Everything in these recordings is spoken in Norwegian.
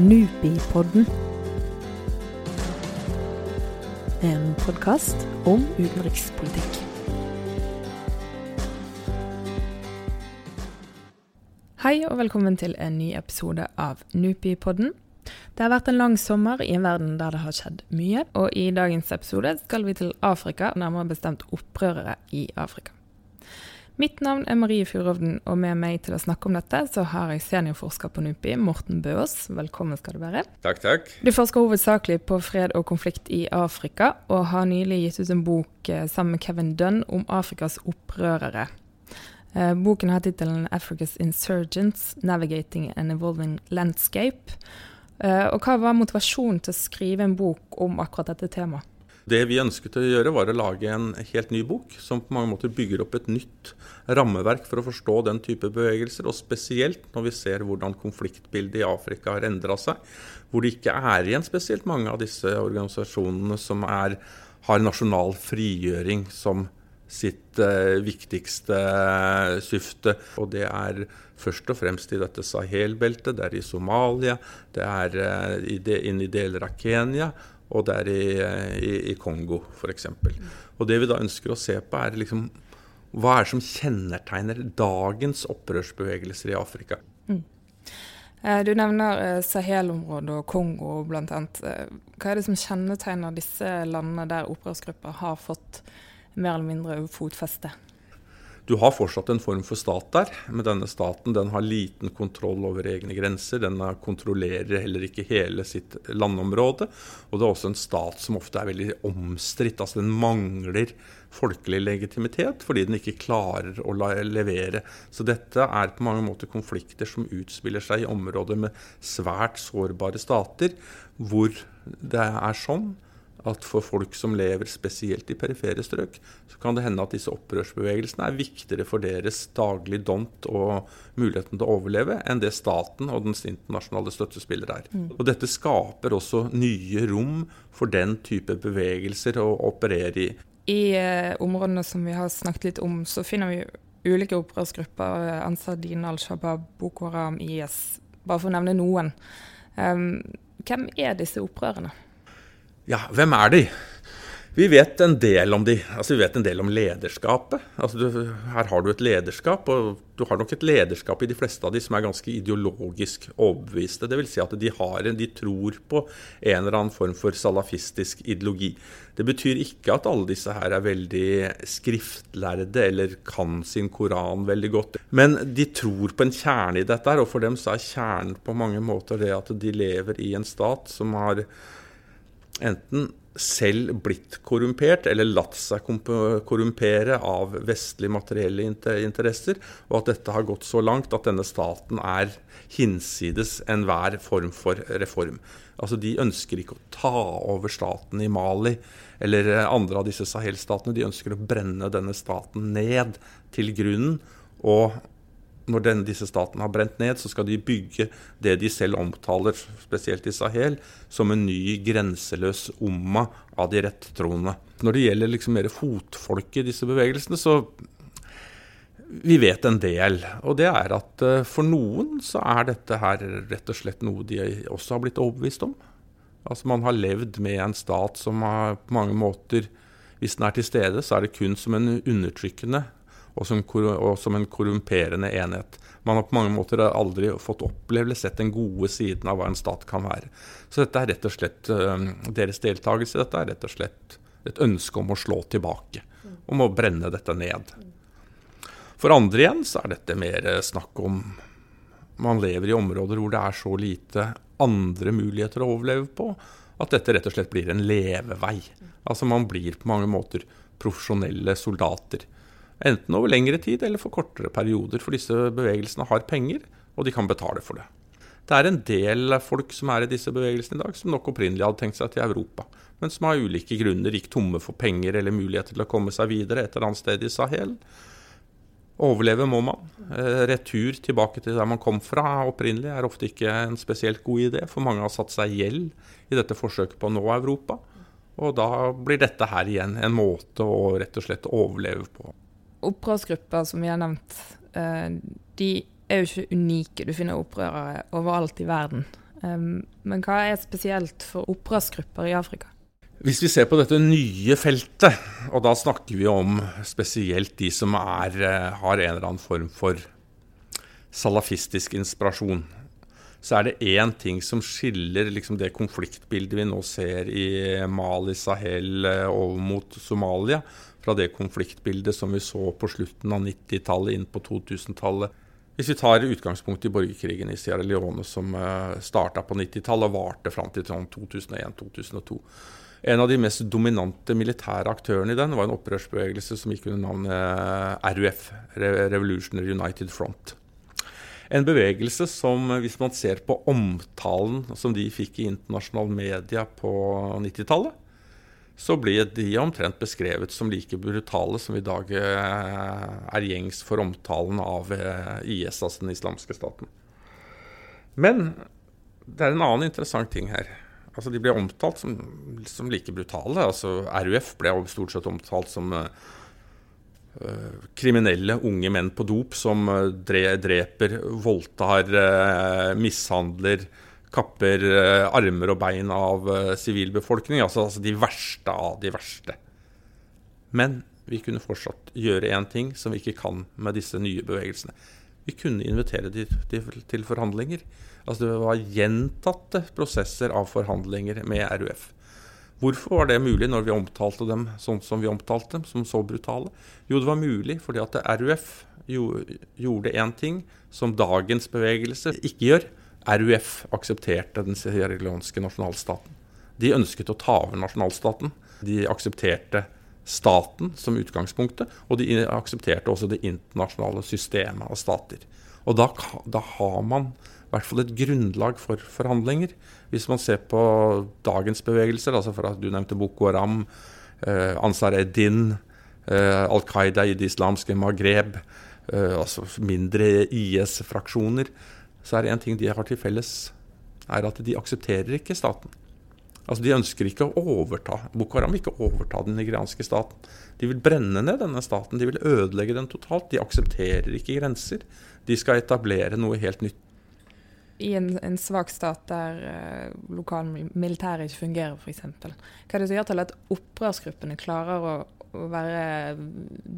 Nupipodden. En podkast om utenrikspolitikk. Hei og velkommen til en ny episode av Nupipodden. Det har vært en lang sommer i en verden der det har skjedd mye, og i dagens episode skal vi til Afrika, nærmere bestemt opprørere i Afrika. Mitt navn er Marie Furovden, og med meg til å snakke om dette, så har jeg seniorforsker på NUPI, Morten Bøås. Velkommen skal du være. Takk, takk. Du forsker hovedsakelig på fred og konflikt i Afrika, og har nylig gitt ut en bok eh, sammen med Kevin Dunn om Afrikas opprørere. Eh, boken har tittelen 'Africa's Insurgents Navigating an Evolving Landscape'. Eh, og hva var motivasjonen til å skrive en bok om akkurat dette temaet? Det vi ønsket å gjøre, var å lage en helt ny bok som på mange måter bygger opp et nytt rammeverk for å forstå den type bevegelser, og spesielt når vi ser hvordan konfliktbildet i Afrika har endra seg, hvor det ikke er igjen spesielt mange av disse organisasjonene som er, har nasjonal frigjøring som sitt eh, viktigste syfte. Og det er først og fremst i dette Sahel-beltet, det er i Somalia, det er eh, i i deler av Kenya, og det er i, i, i Kongo f.eks. Og det vi da ønsker å se på, er liksom hva er det som kjennetegner dagens opprørsbevegelser i Afrika? Mm. Du nevner eh, Sahel-området og Kongo bl.a. Hva er det som kjennetegner disse landene der opprørsgrupper har fått mer eller mindre fotfeste. Du har fortsatt en form for stat der, men denne staten den har liten kontroll over egne grenser. Den kontrollerer heller ikke hele sitt landområde. Og det er også en stat som ofte er veldig omstridt. Altså den mangler folkelig legitimitet fordi den ikke klarer å levere. Så dette er på mange måter konflikter som utspiller seg i områder med svært sårbare stater, hvor det er sånn at for folk som lever spesielt i perifere strøk, så kan det hende at disse opprørsbevegelsene er viktigere for deres daglig dont og muligheten til å overleve enn det staten og dens internasjonale støttespillere er. Mm. Og Dette skaper også nye rom for den type bevegelser å operere i. I eh, områdene som vi har snakket litt om, så finner vi ulike opprørsgrupper. Ansar Din, Al-Shabaab, Boko Haram, IS, bare for å nevne noen. Um, hvem er disse opprørene? Ja, hvem er de? Vi vet en del om de. Altså, vi vet en del om lederskapet. Altså, du, her har du et lederskap, og du har nok et lederskap i de fleste av de som er ganske ideologisk overbeviste. Dvs. Si at de, har en, de tror på en eller annen form for salafistisk ideologi. Det betyr ikke at alle disse her er veldig skriftlærde eller kan sin koran veldig godt. Men de tror på en kjerne i dette, og for dem så er kjernen på mange måter det at de lever i en stat som har enten selv blitt korrumpert eller latt seg korrumpere av vestlige materielle interesser, og at dette har gått så langt at denne staten er hinsides enhver form for reform. Altså De ønsker ikke å ta over staten i Mali eller andre av disse Sahel-statene. De ønsker å brenne denne staten ned til grunnen. Og når denne, disse statene har brent ned, så skal de bygge det de selv omtaler, spesielt i Sahel, som en ny grenseløs omma av de rettroende. Når det gjelder liksom mer fotfolk i disse bevegelsene, så vi vet en del. Og det er at uh, for noen så er dette her rett og slett noe de også har blitt overbevist om. Altså Man har levd med en stat som har på mange måter, hvis den er til stede, så er det kun som en undertrykkende og som, og som, en korrumperende enhet. Man har på mange måter aldri fått oppleve eller sett den gode siden av hva en stat kan være. Så dette er rett og slett deres deltakelse dette er rett og slett et ønske om å slå tilbake. Om å brenne dette ned. For andre igjen så er dette mer snakk om man lever i områder hvor det er så lite andre muligheter å overleve på, at dette rett og slett blir en levevei. Altså man blir på mange måter profesjonelle soldater. Enten over lengre tid eller for kortere perioder, for disse bevegelsene har penger, og de kan betale for det. Det er en del folk som er i disse bevegelsene i dag, som nok opprinnelig hadde tenkt seg til Europa, men som av ulike grunner gikk tomme for penger eller muligheter til å komme seg videre et eller annet sted i Sahel. Overleve må man. Eh, retur tilbake til der man kom fra opprinnelig er ofte ikke en spesielt god idé, for mange har satt seg gjeld i dette forsøket på å nå Europa. Og da blir dette her igjen en måte å rett og slett overleve på opprørsgrupper som vi har nevnt, eh, de er jo ikke unike. Du finner opprørere overalt i verden. Men hva er spesielt for opprørsgrupper i Afrika? Hvis vi ser på dette nye feltet, og da snakker vi om spesielt de som er, eh, har en eller annen form for salafistisk inspirasjon, så er det én ting som skiller liksom det konfliktbildet vi nå ser i Mali, Sahel eh, over mot Somalia, fra det konfliktbildet som vi så på slutten av 90-tallet, inn på 2000-tallet. Hvis vi tar utgangspunkt i borgerkrigen i Sierra Leone, som eh, starta på 90-tallet og varte fram til 2001-2002. Sånn en av de mest dominante militære aktørene i den var en opprørsbevegelse som gikk under navnet eh, RUF, Revolutionary United Front. En bevegelse som, hvis man ser på omtalen som de fikk i internasjonal media på 90-tallet, så ble de omtrent beskrevet som like brutale som i dag eh, er gjengs for omtalen av eh, IS, altså den islamske staten. Men det er en annen interessant ting her. Altså, de ble omtalt som, som like brutale. Altså, RUF ble stort sett omtalt som uh, kriminelle unge menn på dop som dreper, voldtar, mishandler, kapper armer og bein av sivilbefolkning. Altså, altså, de verste av de verste. Men vi kunne fortsatt gjøre én ting som vi ikke kan med disse nye bevegelsene. Vi kunne invitere dem til forhandlinger. Altså det var gjentatte prosesser av forhandlinger med RUF. Hvorfor var det mulig når vi omtalte dem sånn som vi omtalte dem, som så brutale? Jo, det var mulig fordi at RUF gjorde én ting som dagens bevegelse ikke gjør. RUF aksepterte den sierraleonske nasjonalstaten. De ønsket å ta over nasjonalstaten. De aksepterte staten som utgangspunktet, og de aksepterte også det internasjonale systemet av stater. Og da, da har man i hvert fall et grunnlag for forhandlinger. Hvis man ser på dagens bevegelser, altså for at du nevnte Boko Haram, eh, Ansar Eddin, eh, Al Qaida i det islamske Maghreb, eh, altså mindre IS-fraksjoner, så er det én ting de har til felles, er at de aksepterer ikke staten. Altså De ønsker ikke å overta Boko Haram vil ikke overta den nigerianske staten. De vil brenne ned denne staten, de vil ødelegge den totalt. De aksepterer ikke grenser. De skal etablere noe helt nytt i en, en svak stat der uh, lokalmilitæret ikke fungerer, f.eks. Hva er det som gjør til at opprørsgruppene klarer å, å, være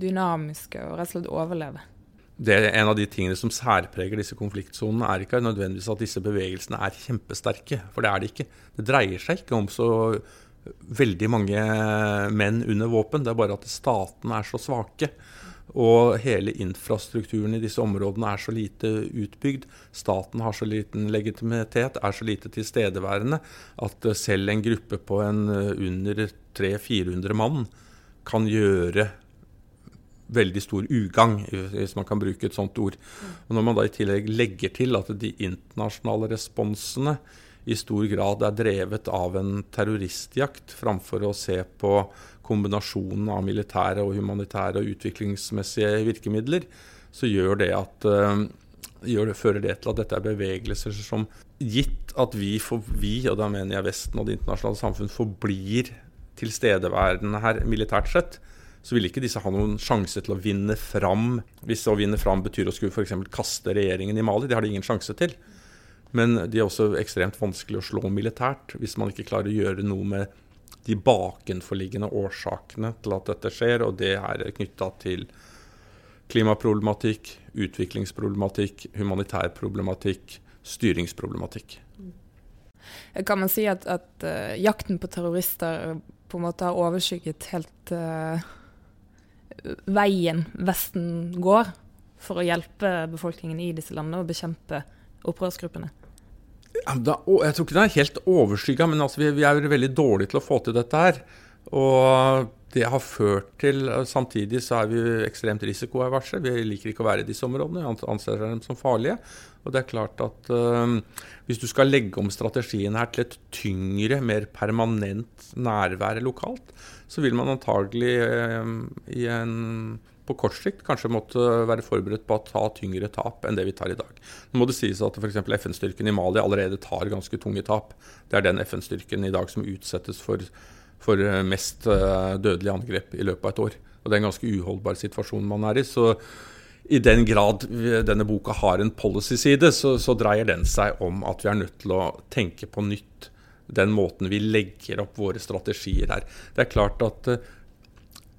dynamiske og rett og slett overleve? Det er En av de tingene som særpreger disse konfliktsonene, er ikke nødvendigvis at disse bevegelsene er kjempesterke, for det er det ikke. Det dreier seg ikke om så veldig mange menn under våpen, det er bare at statene er så svake. Og hele infrastrukturen i disse områdene er så lite utbygd. Staten har så liten legitimitet, er så lite tilstedeværende, at selv en gruppe på en under 300-400 mann kan gjøre veldig stor ugagn, hvis man kan bruke et sånt ord. Og Når man da i tillegg legger til at de internasjonale responsene i stor grad er drevet av en terroristjakt, framfor å se på kombinasjonen av militære og humanitære og utviklingsmessige virkemidler, så gjør det at gjør det, fører det til at dette er bevegelser som gitt at vi, for, vi, og da mener jeg Vesten og det internasjonale samfunn, forblir tilstedeværende her militært sett, så vil ikke disse ha noen sjanse til å vinne fram. Hvis å vinne fram betyr å skulle f.eks. kaste regjeringen i Mali, det har de ingen sjanse til. Men de er også ekstremt vanskelig å slå militært hvis man ikke klarer å gjøre noe med de bakenforliggende årsakene til at dette skjer, og det er knytta til klimaproblematikk, utviklingsproblematikk, humanitær problematikk, styringsproblematikk. Kan man si at, at uh, jakten på terrorister på en måte har overskygget helt uh, veien Vesten går for å hjelpe befolkningen i disse landene og bekjempe opprørsgruppene? Da, jeg tror ikke det er helt overskygga, men altså, vi, vi, er veldig dårlige til å få til dette her. Og det har ført til Samtidig så er vi ekstremt risikoaverse. Vi liker ikke å være i disse områdene, vi anser dem som farlige. Og det er klart at uh, hvis du skal legge om strategien her til et tyngre, mer permanent nærvær lokalt, så vil man antagelig i en på kort sikt kanskje måtte være forberedt på å ta tyngre tap enn det vi tar i dag. Nå må det sies at f.eks. FN-styrken i Mali allerede tar ganske tunge tap. Det er den FN-styrken i dag som utsettes for, for mest uh, dødelige angrep i løpet av et år. Og Det er en ganske uholdbar situasjon man er i. Så i den grad denne boka har en policy-side, så, så, dreier den seg om at vi er nødt til å tenke på nytt den måten vi legger opp våre strategier her. Det er klart at uh,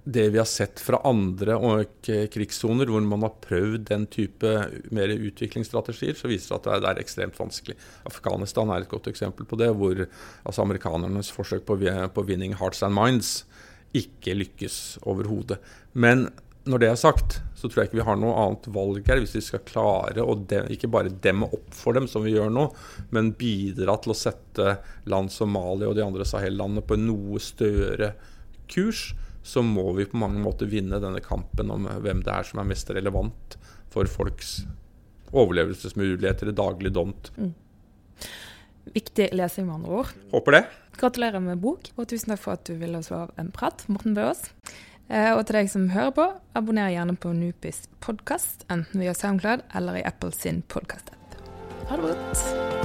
det vi har sett fra andre krigssoner, hvor man har prøvd den type mer utviklingsstrategier, så viser det at det er, ekstremt vanskelig. Afghanistan er et godt eksempel på det, hvor altså amerikanernes forsøk på, på 'winning hearts and minds' ikke lykkes overhodet. Men når det er sagt, så tror jeg ikke vi har noe annet valg her hvis vi skal klare å de, ikke bare demme opp for dem, som vi gjør nå, men bidra til å sette land som Mali og de andre Sahel-landene på en noe større kurs så må vi på mange måter vinne denne kampen om hvem det er som er mest relevant for folks overlevelsesmuligheter i daglig domt. Mm. Viktig lesing, med andre ord. Håper det. Gratulerer med bok, og tusen takk for at du ville slå av en prat, Morten Bøås. Eh, og til deg som hører på, abonner gjerne på Nupis podkast, enten via SoundCloud eller i Apple sin podkast-app. Ha det godt.